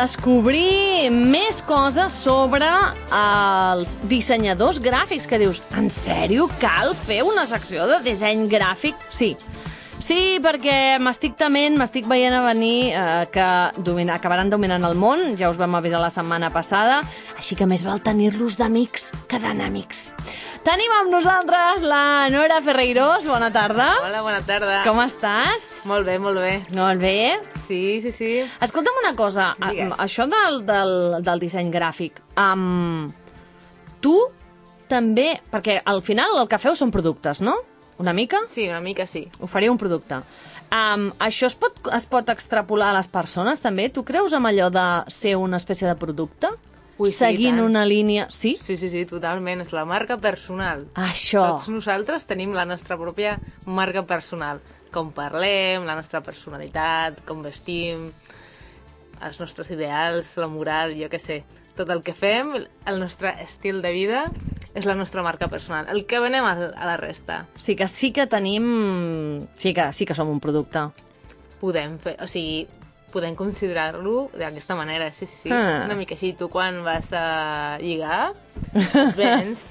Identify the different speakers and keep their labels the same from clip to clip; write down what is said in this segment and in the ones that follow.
Speaker 1: descobrir més coses sobre els dissenyadors gràfics, que dius, en sèrio cal fer una secció de disseny gràfic? Sí. Sí, perquè m'estic tement, m'estic veient a venir eh, que domina, acabaran dominant el món, ja us vam avisar la setmana passada, així que més val tenir-los d'amics que d'enemics. Tenim amb nosaltres la Nora Ferreiros, bona tarda.
Speaker 2: Hola, bona tarda.
Speaker 1: Com estàs?
Speaker 2: Molt bé, molt bé.
Speaker 1: Molt bé.
Speaker 2: Sí, sí, sí.
Speaker 1: Escolta'm una cosa,
Speaker 2: Digues.
Speaker 1: això del, del, del disseny gràfic, um, tu també, perquè al final el que feu són productes, no? Una mica?
Speaker 2: Sí, una mica sí.
Speaker 1: Oferiu un producte. Um, això es pot, es pot extrapolar a les persones, també? Tu creus amb allò de ser una espècie de producte?
Speaker 2: Ui, sí,
Speaker 1: Seguint
Speaker 2: tant.
Speaker 1: una línia... Sí?
Speaker 2: Sí, sí, sí, totalment. És la marca personal.
Speaker 1: Això.
Speaker 2: Tots nosaltres tenim la nostra pròpia marca personal. com parlem, la nostra personalitat, com vestim, els nostres ideals, la moral, jo què sé. Tot el que fem, el nostre estil de vida, és la nostra marca personal. El que venem a, la resta.
Speaker 3: Sí que sí que tenim... Sí que, sí que som un producte.
Speaker 2: Podem fer, o sigui, podem considerar-lo d'aquesta manera, sí, sí, sí.
Speaker 3: Ah.
Speaker 2: És una mica així. Tu quan vas a lligar, vens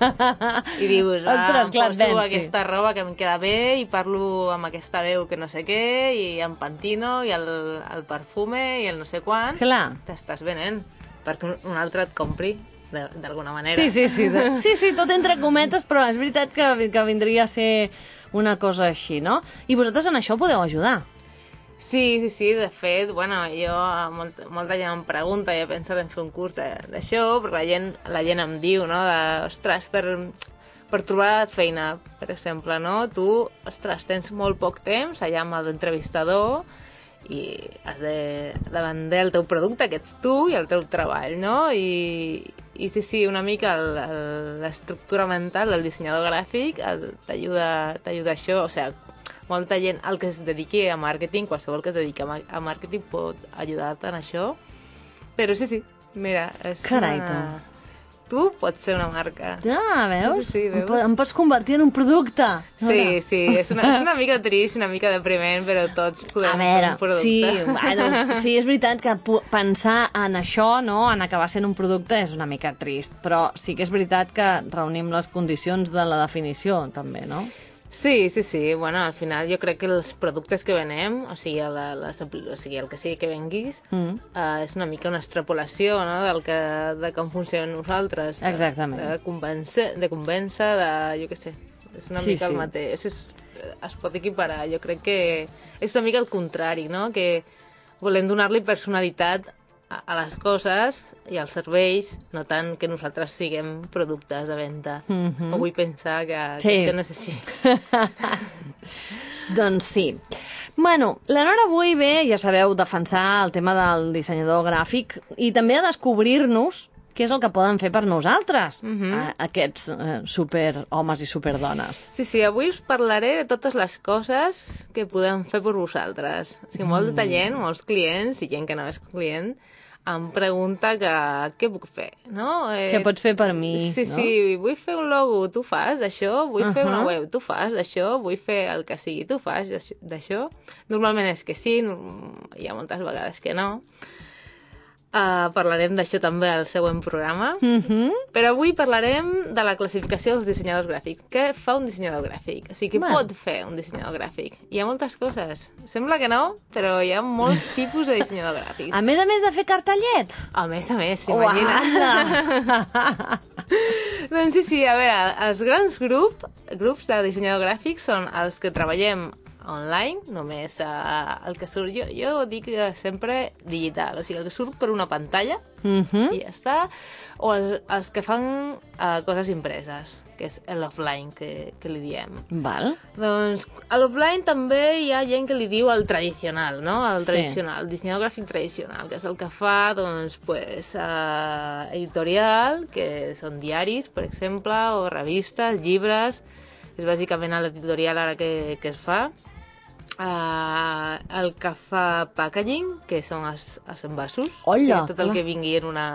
Speaker 2: i dius, ah,
Speaker 3: Ostres,
Speaker 2: em
Speaker 3: clar,
Speaker 2: poso
Speaker 3: vens, sí.
Speaker 2: aquesta roba que em queda bé i parlo amb aquesta veu que no sé què i em pantino i el, el perfume i el no sé.
Speaker 3: Clar.
Speaker 2: T'estàs venent perquè un, un altre et compri d'alguna manera.
Speaker 3: Sí, sí, sí. de- Sí, sí, tot entre cometes, però és veritat que, que vindria a ser una cosa així, no? I vosaltres en això podeu ajudar.
Speaker 2: Sí, sí, sí, de fet, bueno, jo, molta, molta gent em pregunta, jo he pensat en fer un curs d'això, perquè la gent, la gent em diu, no?, de, ostres, per, per trobar feina, per exemple, no?, tu, ostres, tens molt poc temps allà amb l'entrevistador i has de, de vender el teu producte, que ets tu, i el teu treball, no?, i, i sí, sí, una mica l'estructura mental del dissenyador gràfic t'ajuda a això, o sigui, molta gent, el que es dediqui a màrqueting, qualsevol que es dediqui a màrqueting pot ajudar-te en això. Però sí, sí, mira, és
Speaker 3: Carai,
Speaker 2: una... Tu pots ser una marca.
Speaker 3: Ja, veus?
Speaker 2: Sí, sí, sí, veus?
Speaker 3: Em, po- em pots convertir en un producte.
Speaker 2: Sí, sí, és una, és una mica trist, una mica depriment, però tots podem
Speaker 3: A veure,
Speaker 2: fer un producte.
Speaker 3: sí, bueno, sí, és veritat que pensar en això, no, en acabar sent un producte, és una mica trist, però sí que és veritat que reunim les condicions de la definició, també, no?
Speaker 2: Sí, sí, sí. Bueno, al final jo crec que els productes que venem, o sigui, la, les, o sigui el que sigui que venguis,
Speaker 3: Mm.
Speaker 2: uh, és una mica una extrapolació no? del que, de com funcionem nosaltres.
Speaker 3: Exactament.
Speaker 2: De convèncer, de convèncer, de... jo què sé. És una
Speaker 3: Sí,
Speaker 2: mica
Speaker 3: sí.
Speaker 2: el mateix. És, es pot equiparar. Jo crec que és una mica el contrari, no? Que volem donar-li personalitat a, les coses i als serveis, no tant que nosaltres siguem productes de venda.
Speaker 3: Mhm.
Speaker 2: O vull pensar que,
Speaker 3: Sí.
Speaker 2: que això no és així.
Speaker 3: Doncs sí. Bueno, la Nora avui ve, ja sabeu, defensar el tema del dissenyador gràfic i també a descobrir-nos què és el que poden fer per nosaltres, eh, aquests eh, superhomes i superdones.
Speaker 2: Sí, sí, avui us parlaré de totes les coses que podem fer per vosaltres. O sigui, molta gent, molts clients i gent que no és client, em pregunta que què puc fer, no? Eh,
Speaker 3: Què pots fer per mi,
Speaker 2: Sí,
Speaker 3: no?
Speaker 2: sí, vull fer un logo, tu fas d'això, vull uh -huh. fer una web, tu fas d'això, vull fer el que sigui, tu fas d'això-. Normalment és que sí, hi ha moltes vegades que no. Uh, parlarem d'això també al següent programa.
Speaker 3: Mm -hmm.
Speaker 2: Però avui parlarem de la classificació dels dissenyadors gràfics. Què fa un dissenyador gràfic? O sigui, què
Speaker 3: Bueno.
Speaker 2: pot fer un dissenyador gràfic? Hi ha moltes coses. Sembla que no, però hi ha molts tipus de dissenyador gràfics.
Speaker 3: A més a més de fer cartellets.
Speaker 2: A més a més, s'imagina. doncs sí, sí, a veure, els grans grup, grups de dissenyador gràfic són els que treballem online, només uh, el que surt, jo, jo dic eh, sempre digital, o sigui, el que surt per una pantalla
Speaker 3: Mm -hmm.
Speaker 2: i ja està, o el, els que fan uh, coses impreses, que és l'offline que, que li diem.
Speaker 3: Val.
Speaker 2: Doncs a l'offline també hi ha gent que li diu el tradicional, no? El
Speaker 3: Sí.
Speaker 2: tradicional, el dissenyador gràfic tradicional, que és el que fa, doncs, pues, uh, editorial, que són diaris, per exemple, o revistes, llibres, és bàsicament l'editorial ara que, que es fa. Uh, el que fa packaging, que són els, els envasos.
Speaker 3: Hola,
Speaker 2: tot el
Speaker 3: clar.
Speaker 2: que vingui en una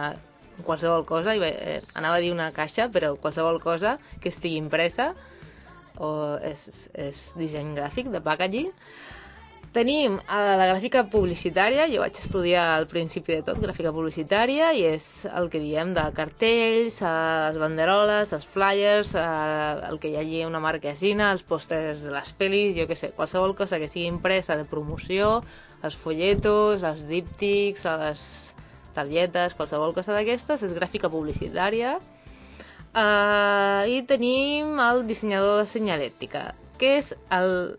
Speaker 2: qualsevol cosa, i, eh, anava a dir una caixa, però qualsevol cosa que estigui impresa, o és, és disseny gràfic de packaging. Tenim eh, la gràfica publicitària, jo vaig estudiar al principi de tot gràfica publicitària i és el que diem de cartells, eh, les banderoles, els flyers, eh, el que hi hagi una marquesina, els pòsters de les pel·lis, jo què sé, qualsevol cosa que sigui impresa de promoció, els folletos, els díptics, les targetes, qualsevol cosa d'aquestes, és gràfica publicitària. Uh, I tenim el dissenyador de senyalètica, que és el...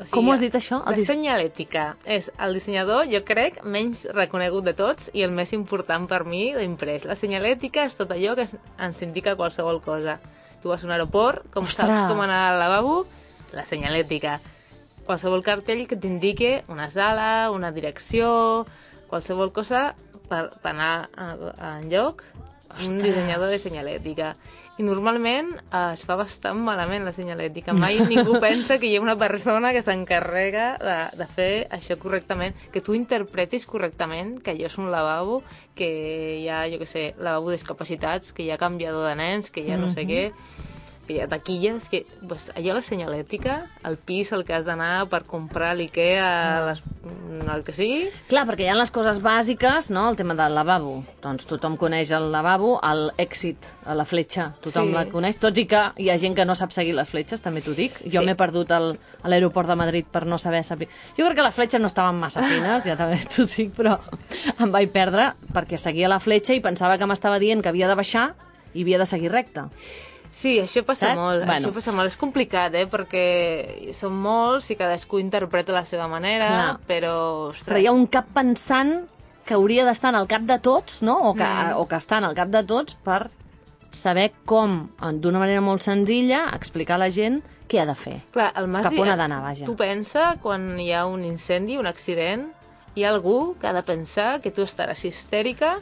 Speaker 2: O
Speaker 3: Com ho has dit, això? El
Speaker 2: La senyalètica és el dissenyador, jo crec, menys reconegut de tots i el més important per mi d'imprès. La senyalètica és tot allò que ens indica qualsevol cosa. Tu vas a un aeroport, com
Speaker 3: Ostres!
Speaker 2: saps com anar al lavabo? La senyalètica. Qualsevol cartell que t'indique una sala, una direcció, qualsevol cosa per, per anar a, a enlloc un dissenyador de senyalètica. I normalment eh, es fa bastant malament la senyalètica. Mai ningú pensa que hi ha una persona que s'encarrega de, de fer això correctament, que tu interpretis correctament que allò és un lavabo, que hi ha, jo què sé, lavabo discapacitats, que hi ha canviador de nens, que hi ha no sé què taquilles, que pues, allò la senyalètica, el pis, el que has d'anar per comprar l'Ikea, les, el que sigui,
Speaker 3: Clar, perquè hi ha les coses bàsiques, no?, el tema del lavabo. Doncs tothom coneix el lavabo, el èxit, la fletxa, tothom
Speaker 2: Sí.
Speaker 3: la coneix, tot i que hi ha gent que no sap seguir les fletxes, també t'ho dic. Jo
Speaker 2: Sí.
Speaker 3: m'he perdut al, a l'aeroport de Madrid per no saber saber... Jo crec que les fletxes no estaven massa fines, ja també t'ho dic, però em vaig perdre perquè seguia la fletxa i pensava que m'estava dient que havia de baixar i havia de seguir recte.
Speaker 2: Sí, això passa
Speaker 3: Saps?
Speaker 2: molt,
Speaker 3: Bueno.
Speaker 2: això passa molt. És complicat, eh? Perquè són molts i cadascú interpreta la seva manera,
Speaker 3: Clar.
Speaker 2: però... Ostres,
Speaker 3: Però hi ha un cap pensant que hauria d'estar en el cap de tots, no? O que, mm. o que està en el cap de tots per saber com, d'una manera molt senzilla, explicar a la gent què ha de fer.
Speaker 2: Clar, el mas
Speaker 3: Cap on ha d'anar, vaja.
Speaker 2: Tu pensa, quan hi ha un incendi, un accident, hi ha algú que ha de pensar que tu estaràs histèrica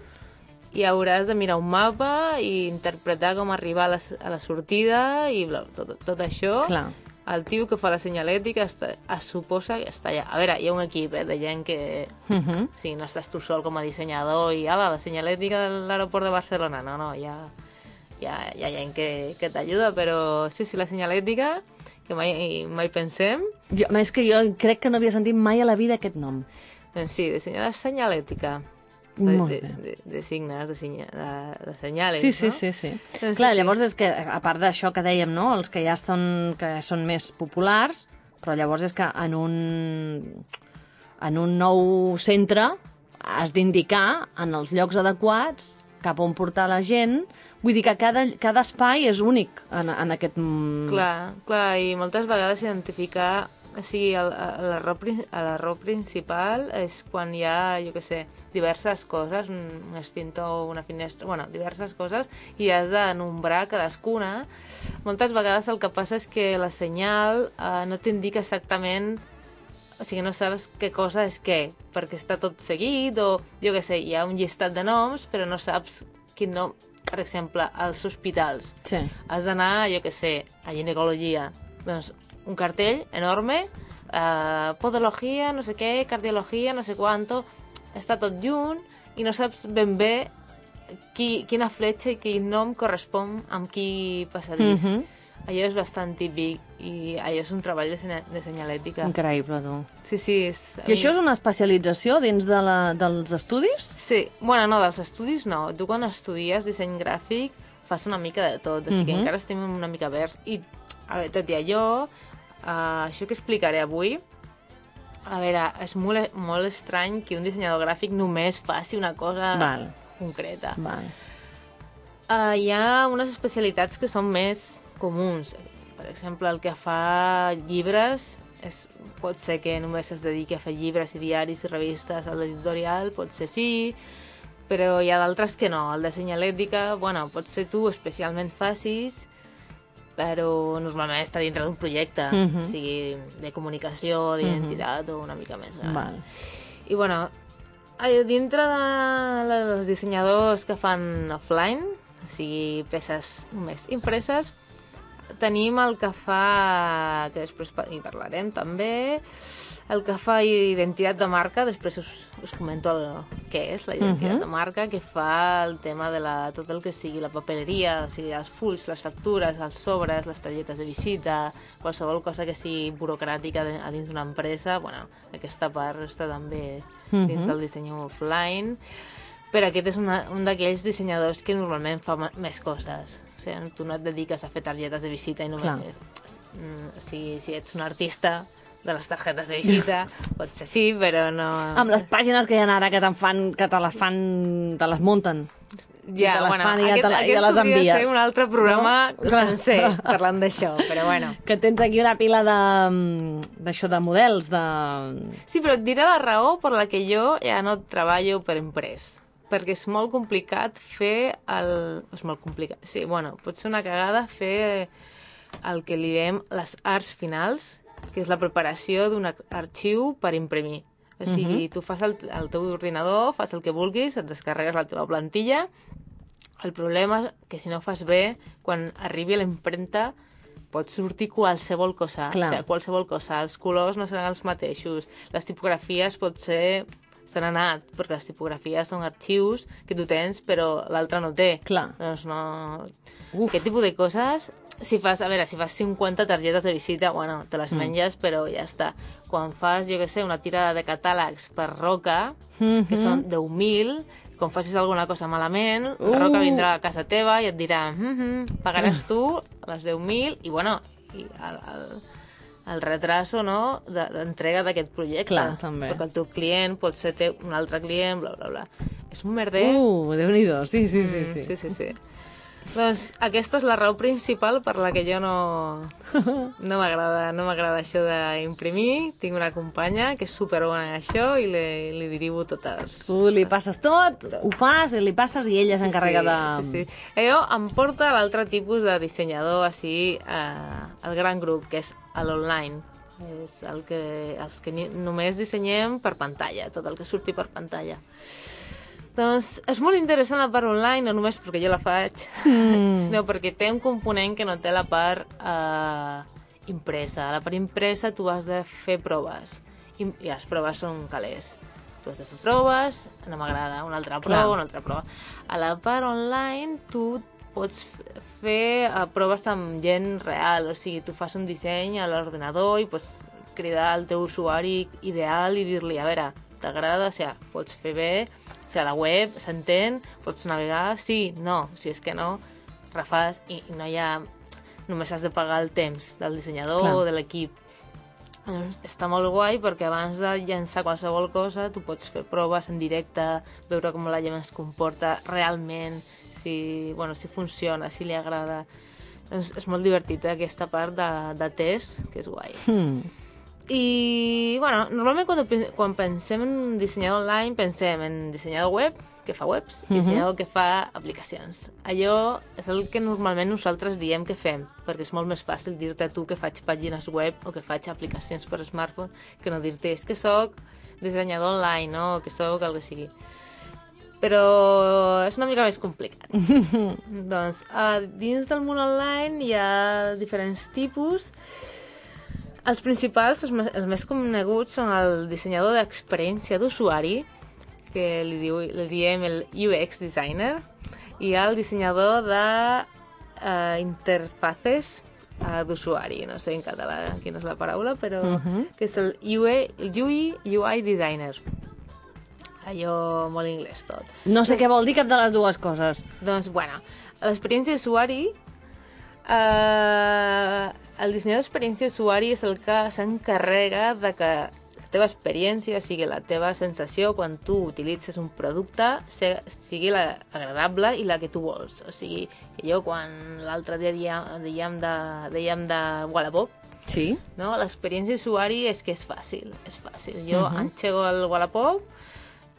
Speaker 2: i hauràs de mirar un mapa i interpretar com arribar a la, a la sortida i bla, tot, tot això.
Speaker 3: Clar.
Speaker 2: El tio que fa la senyalètica està, es suposa que està allà. A veure, hi ha un equip eh, de gent que...
Speaker 3: Uh -huh.
Speaker 2: Sí, no estàs tu sol com a dissenyador i ala, la senyalètica de l'aeroport de Barcelona. No, no, hi ha, hi ha, hi ha gent que, que t'ajuda, però sí, sí, la senyalètica, que mai, mai pensem,
Speaker 3: Jo, és que jo crec que no havia sentit mai a la vida aquest nom.
Speaker 2: doncs sí, dissenyadora senyalètica. De, de, de, de signes, de, sinya, de, de senyales,
Speaker 3: Sí, sí,
Speaker 2: no?
Speaker 3: sí, sí.
Speaker 2: Doncs
Speaker 3: Clar,
Speaker 2: sí, sí.
Speaker 3: llavors és que, a part d'això que dèiem, no?, els que ja estan, que són més populars, però llavors és que en un, en un nou centre has d'indicar en els llocs adequats cap on portar la gent. Vull dir que cada, cada espai és únic en, en aquest...
Speaker 2: Clar, clar, i moltes vegades identificar o sigui, l'error prin- l'error principal és quan hi ha, jo què sé, diverses coses, un, extintor, una finestra, bueno, diverses coses, i has de nombrar cadascuna. Moltes vegades el que passa és que la senyal eh, no t'indica exactament o sigui, no saps què cosa és què, perquè està tot seguit, o jo què sé, hi ha un llistat de noms, però no saps quin nom... Per exemple, als hospitals
Speaker 3: Sí.
Speaker 2: has d'anar, jo que sé, a ginecologia. Doncs un cartell enorme, eh, podologia, no sé què, cardiologia, no sé quanto, està tot junt i no saps ben bé qui, quina fletxa i quin nom correspon amb qui passadís.
Speaker 3: Mhm.
Speaker 2: Allò és bastant típic i allò és un treball de, senya de senyalètica.
Speaker 3: Increïble, tu.
Speaker 2: Sí, sí. És,
Speaker 3: I això és una especialització dins de la, dels estudis?
Speaker 2: Sí, bueno, no, dels estudis no. Tu quan estudies disseny gràfic fas una mica de tot, o sigui que
Speaker 3: Mhm.
Speaker 2: encara estem una mica verds. I, a veure, tot i allò, uh, això que explicaré avui, a veure, és molt, molt estrany que un dissenyador gràfic només faci una cosa
Speaker 3: Val.
Speaker 2: concreta.
Speaker 3: Val.
Speaker 2: Uh, hi ha unes especialitats que són més comuns. Per exemple, el que fa llibres és, pot ser que només es dediqui a fer llibres i diaris i revistes a l'editorial, pot ser sí, però hi ha d'altres que no. El de senyalètica, bueno, pot ser tu especialment facis, però normalment està dintre d'un projecte,
Speaker 3: Mhm.
Speaker 2: o sigui, de comunicació, d'identitat o una mica més gran.
Speaker 3: Val.
Speaker 2: I bueno, eh, dintre de els dissenyadors que fan offline, o sigui, peces només impreses, tenim el que fa, que després hi parlarem també, el que fa identitat de marca, després us, us comento el, què és la identitat
Speaker 3: Mhm.
Speaker 2: de marca, que fa el tema de la, tot el que sigui la papeleria, o sigui, els fulls, les factures, els sobres, les targetes de visita, qualsevol cosa que sigui burocràtica de- a dins d'una empresa, bueno, aquesta part està també dins del disseny offline, però aquest és una, un d'aquells dissenyadors que normalment fa més coses. O sigui, tu no et dediques a fer targetes de visita i només...
Speaker 3: Clar.
Speaker 2: Mm, O sigui, si ets un artista de les targetes de visita, pot ser sí, però no...
Speaker 3: Amb les pàgines que hi ha ara que fan, que te les fan, te les munten.
Speaker 2: ja,
Speaker 3: te les
Speaker 2: bueno,
Speaker 3: fan i ja
Speaker 2: aquest,
Speaker 3: te la- i
Speaker 2: aquest
Speaker 3: ja les envies.
Speaker 2: ser un altre programa
Speaker 3: No?
Speaker 2: sencer parlant d'això, però bueno.
Speaker 3: Que tens aquí una pila de d'això, de models, de...
Speaker 2: Sí, però et diré la raó per la que jo ja no treballo per emprès. Perquè és molt complicat fer el... És molt complicat, sí, bueno, pot ser una cagada fer el que li diem les arts finals, que és la preparació d'un ar- arxiu per imprimir. O sigui, tu fas el, el teu ordinador, fas el que vulguis, et descarregues la teva plantilla, El problema és que si no fas bé, quan arribi a l'impremta pot sortir qualsevol cosa.
Speaker 3: Clar.
Speaker 2: O sigui, qualsevol cosa. Els colors no seran els mateixos. Les tipografies potser s'han anat, perquè les tipografies són arxius que tu tens però l'altre no té.
Speaker 3: Clar.
Speaker 2: Doncs no...
Speaker 3: Uf.
Speaker 2: Aquest tipus de coses, si fas, a veure, si fas 50 targetes de visita, bueno, te les menges, però ja està. Quan fas, jo què sé, una tirada de catàlegs per Roca, que són 10.000, quan facis alguna cosa malament,
Speaker 3: Uh.
Speaker 2: la Roca vindrà a casa teva i et dirà mm -hmm, pagaràs tu les 10.000 i, bueno, i el, el, el retraso no, de- d'entrega d'aquest projecte.
Speaker 3: Clar, també.
Speaker 2: Perquè el teu client pot ser teu, un altre client, bla, bla, bla. És un merder.
Speaker 3: Uh, Déu-n'hi-do, sí, sí, sí.
Speaker 2: Mm,
Speaker 3: sí.
Speaker 2: sí, sí, sí. Doncs aquesta és la raó principal per la que jo no, no m'agrada no m'agrada això d'imprimir. Tinc una companya que és superbona en això i li, li derivo totes.
Speaker 3: Tu li passes tot, ho fas, i li passes i ella s'encarrega de...
Speaker 2: Sí, sí. Allò em porta l'altre tipus de dissenyador així, eh, el gran grup, que és a l'online. És el que, els que ni, només dissenyem per pantalla, tot el que surti per pantalla. Doncs és molt interessant la part online, no només perquè jo la faig, mm. sinó perquè té un component que no té la part eh, impresa. A la part impresa tu has de fer proves, i, i les proves són calés. Tu has de fer proves, no m'agrada, una altra prova,
Speaker 3: Clar.
Speaker 2: una altra prova. A la part online tu pots fer uh, proves amb gent real, o sigui, tu fas un disseny a l'ordenador i pots cridar al teu usuari ideal i dir-li, a veure, t'agrada, o sigui, pots fer bé, o sigui, a la web s'entén, pots navegar, sí, no, si és que no, refàs i no hi ha... Només has de pagar el temps del dissenyador
Speaker 3: Clar.
Speaker 2: o de l'equip. Doncs Està molt guai perquè abans de llançar qualsevol cosa tu pots fer proves en directe, veure com la gent es comporta realment, si, bueno, si funciona, si li agrada. Doncs és molt divertit eh, aquesta part de, de test, que és guai.
Speaker 3: Hmm.
Speaker 2: I, bueno, normalment quan, quan pensem en dissenyador online pensem en dissenyador web, que fa webs, i dissenyador que fa aplicacions. Allò és el que normalment nosaltres diem que fem, perquè és molt més fàcil dir-te a tu que faig pàgines web o que faig aplicacions per smartphone que no dir-te és que sóc dissenyador online, no? o que sóc el que sigui. Però és una mica més complicat. doncs, uh, dins del món online hi ha diferents tipus. Els principals, els més coneguts, són el dissenyador d'experiència d'usuari, que li, diu, li diem el UX designer, i el dissenyador de uh, interfaces uh, d'usuari, no sé en català quina és la paraula, però uh -huh. que és el UI, el UI, UI designer. Allò molt anglès tot.
Speaker 3: No sé què vol dir cap de les dues coses.
Speaker 2: Doncs, bueno, l'experiència d'usuari... Eh, el dissenyador d'experiència d'usuari és el que s'encarrega de que teva experiència, o sigui, la teva sensació quan tu utilitzes un producte sigui la agradable i la que tu vols. O sigui, que jo quan l'altre dia dèiem, de, dèiem de Wallapop,
Speaker 3: Sí?
Speaker 2: no? L'experiència d'usuari és que és fàcil, és fàcil. Jo uh -huh. engego el Wallapop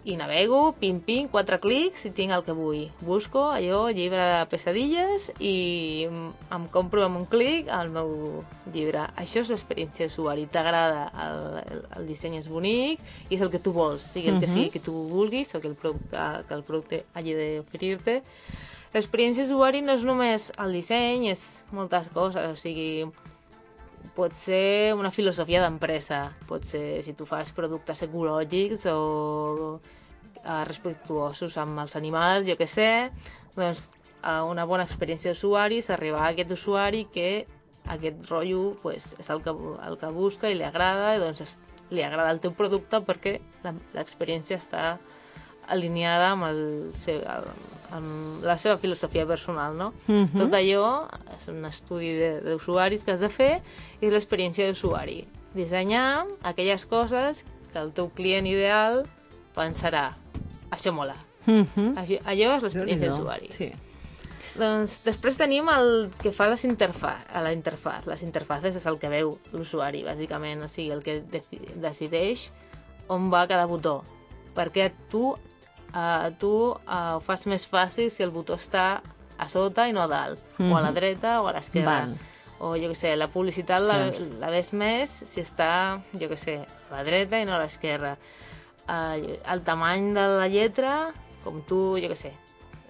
Speaker 2: i navego, pim, pim, quatre clics i tinc el que vull. Busco allò, llibre de pesadilles i em- em compro amb un clic el meu llibre. Això és l'experiència d'usuari. T'agrada, el, el, el disseny és bonic i és el que tu vols, sigui el que sigui que tu vulguis o que el producte, que el producte hagi d'oferir-te. L'experiència d'usuari no és només el disseny, és moltes coses, o sigui, pot ser una filosofia d'empresa, pot ser si tu fas productes ecològics o eh, respectuosos amb els animals, jo què sé, doncs eh, una bona experiència d'usuari arribar a aquest usuari que aquest rotllo pues, és el que, el que busca i li agrada, i doncs es, li agrada el teu producte perquè l'experiència està alineada amb, el seu, amb la seva filosofia personal, no?
Speaker 3: Mhm.
Speaker 2: Tot allò és un estudi de- d'usuaris que has de fer i és l'experiència d'usuari. Dissenyar aquelles coses que el teu client ideal pensarà això mola.
Speaker 3: Mhm.
Speaker 2: Això, allò és l'experiència d'usuari.
Speaker 3: Sí.
Speaker 2: Doncs després tenim el que fa les interfaz, a la interfaz. Les interfaces és el que veu l'usuari, bàsicament, o sigui, el que deci- decideix on va cada botó. Perquè tu, uh, tu uh, ho fas més fàcil si el botó està a sota i no a dalt, o a la dreta o a l'esquerra. O jo què sé, la publicitat la, la ves més si està, jo què sé, a la dreta i no a l'esquerra. Uh, el tamany de la lletra, com tu, jo què sé,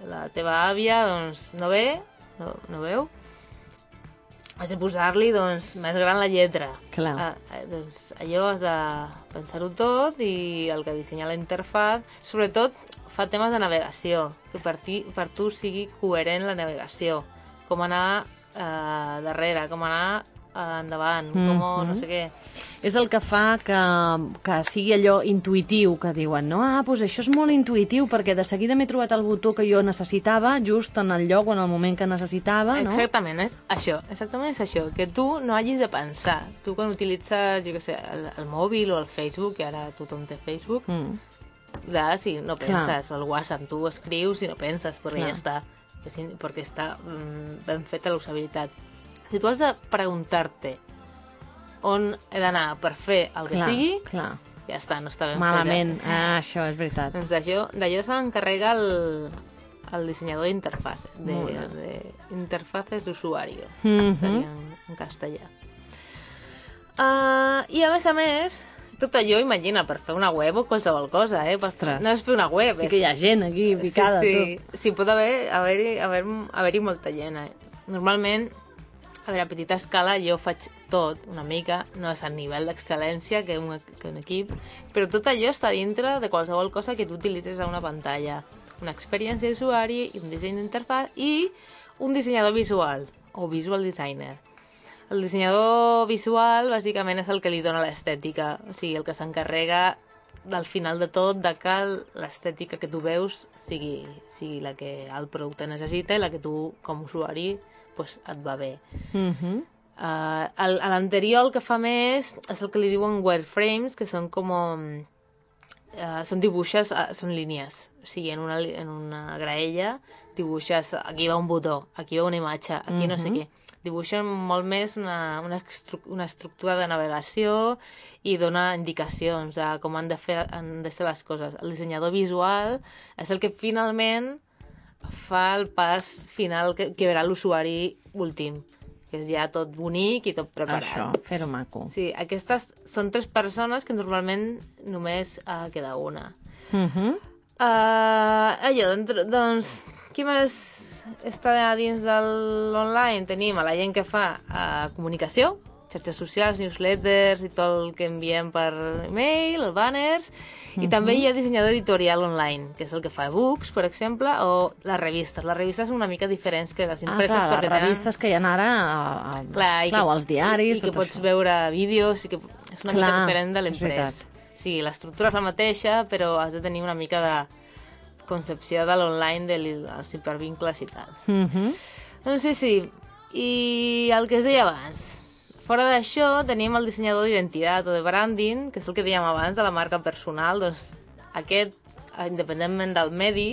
Speaker 2: la teva àvia doncs, no ve, no, no veu, has de posar-li doncs, més gran la lletra.
Speaker 3: Clar.
Speaker 2: Ah, eh, doncs allò has de pensar-ho tot i el que dissenya la interfaz, sobretot fa temes de navegació, que per, ti, per tu sigui coherent la navegació, com anar eh, darrere, com anar eh, endavant, com
Speaker 3: Mhm.
Speaker 2: no sé què.
Speaker 3: És el que fa que, que sigui allò intuïtiu, que diuen, no? Ah, doncs això és molt intuïtiu, perquè de seguida m'he trobat el botó que jo necessitava, just en el lloc o en el moment que necessitava, no?
Speaker 2: Exactament, és això, exactament és això, que tu no hagis de pensar. Tu quan utilitzes, jo què sé, el, el mòbil o el Facebook, que ara tothom té Facebook,
Speaker 3: Mm.
Speaker 2: clar, si no
Speaker 3: Clar.
Speaker 2: penses, el WhatsApp tu escrius i no penses, perquè
Speaker 3: Clar.
Speaker 2: ja està, perquè està mm, ben feta la usabilitat. Si tu has de preguntar-te on he d'anar per fer el que
Speaker 3: Clar,
Speaker 2: sigui,
Speaker 3: clar.
Speaker 2: ja està, no està ben
Speaker 3: Malament.
Speaker 2: feta.
Speaker 3: Ah, això és veritat.
Speaker 2: Doncs d'allò se n'encarrega el, el dissenyador d'interfaces, de, de interfaces d'usuari,
Speaker 3: Mhm.
Speaker 2: seria en, en castellà. Uh, I a més a més, tot allò, imagina, per fer una web o qualsevol cosa, eh? Per,
Speaker 3: Ostres.
Speaker 2: no és fer una web,
Speaker 3: Sí
Speaker 2: és...
Speaker 3: que hi ha gent aquí picada,
Speaker 2: sí, sí. Sí, pot haver-hi haver haver, haver molta gent. Eh? Normalment, a veure, a petita escala jo faig tot una mica, no és a nivell d'excel·lència que, un, que un equip, però tot allò està dintre de qualsevol cosa que tu utilitzes a una pantalla. Una experiència d'usuari, un disseny d'interfaz i un dissenyador visual o visual designer. El dissenyador visual, bàsicament, és el que li dona l'estètica, o sigui, el que s'encarrega del final de tot de que l'estètica que tu veus sigui, sigui la que el producte necessita i la que tu, com usuari, pues, et va bé.
Speaker 3: Mhm.
Speaker 2: Uh, el, a l'anterior el que fa més és el que li diuen wireframes, que són com... Uh, són dibuixos, uh, són línies. O sigui, en una, en una graella dibuixes, aquí va un botó, aquí va una imatge, aquí no sé què. Dibuixen molt més una, una, estru una estructura de navegació i dona indicacions de com han de, fer, han de ser les coses. El dissenyador visual és el que finalment fa el pas final que, que verà l'usuari últim, que és ja tot bonic i tot preparat.
Speaker 3: Això, fer-ho maco.
Speaker 2: Sí, aquestes són tres persones que normalment només uh, queda una.
Speaker 3: Mhm.
Speaker 2: Uh, allò, dentro, doncs, qui més està dins de l'online? Tenim a la gent que fa uh, comunicació, xarxes socials, newsletters i tot el que enviem per email, els banners, i també hi ha dissenyador editorial online, que és el que fa e-books, per exemple, o les revistes. Les revistes són una mica diferents que les
Speaker 3: Ah,
Speaker 2: impreses
Speaker 3: clar, les
Speaker 2: perquè tenen...
Speaker 3: revistes que hi ha ara, a, a,
Speaker 2: Clar, i
Speaker 3: clar,
Speaker 2: que,
Speaker 3: o els diaris,
Speaker 2: i, i que pots
Speaker 3: això.
Speaker 2: veure vídeos i que és una
Speaker 3: Clar,
Speaker 2: mica diferent de l'imprès. Sí, l'estructura és la mateixa, però has de tenir una mica de concepció de l'online, dels hipervincles i tal.
Speaker 3: Mhm.
Speaker 2: Doncs sí, sí. I el que es deia abans. Fora d'això, tenim el dissenyador d'identitat o de branding, que és el que dèiem abans de la marca personal. Doncs aquest, independentment del medi,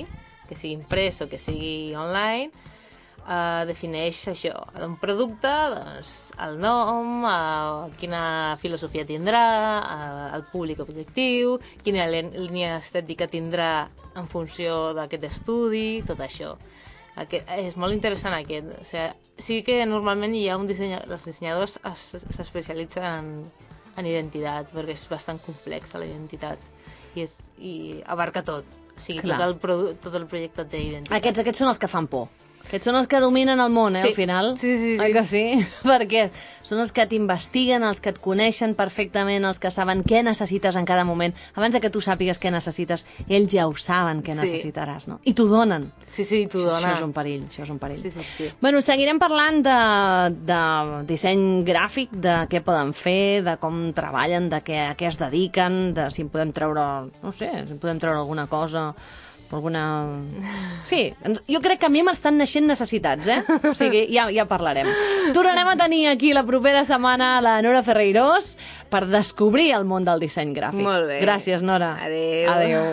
Speaker 2: que sigui imprès o que sigui online, eh, defineix això, un producte, doncs, el nom, eh, quina filosofia tindrà, eh, el públic objectiu, quina lí- línia estètica tindrà en funció d'aquest estudi, tot això. Aquest, és molt interessant aquest. O sigui, sí que normalment hi ha un dissenya... els dissenyadors es- s'especialitzen en, en identitat, perquè és bastant complexa la identitat i, és, i abarca tot. O sigui,
Speaker 3: Clar.
Speaker 2: tot el, tot el projecte té identitat.
Speaker 3: Aquests, aquests són els que fan por. Aquests són els que dominen el món, eh,
Speaker 2: Sí.
Speaker 3: al final.
Speaker 2: Sí, sí, sí.
Speaker 3: Oi que sí? Perquè són els que t'investiguen, els que et coneixen perfectament, els que saben què necessites en cada moment. Abans de que tu sàpigues què necessites, ells ja ho saben què
Speaker 2: Sí.
Speaker 3: necessitaràs, no? I t'ho donen.
Speaker 2: Sí, sí, t'ho dona.
Speaker 3: això és un perill, això és un perill.
Speaker 2: Sí, sí, sí.
Speaker 3: Bueno, seguirem parlant de, de disseny gràfic, de què poden fer, de com treballen, de què, a què es dediquen, de si en podem treure, no sé, si en podem treure alguna cosa, alguna... Sí, jo crec que a mi m'estan naixent necessitats, eh? O sigui, ja, ja parlarem. Tornarem a tenir aquí la propera setmana la Nora Ferreirós per descobrir el món del disseny gràfic.
Speaker 2: Molt bé.
Speaker 3: Gràcies, Nora.
Speaker 2: Adéu.
Speaker 3: Adéu.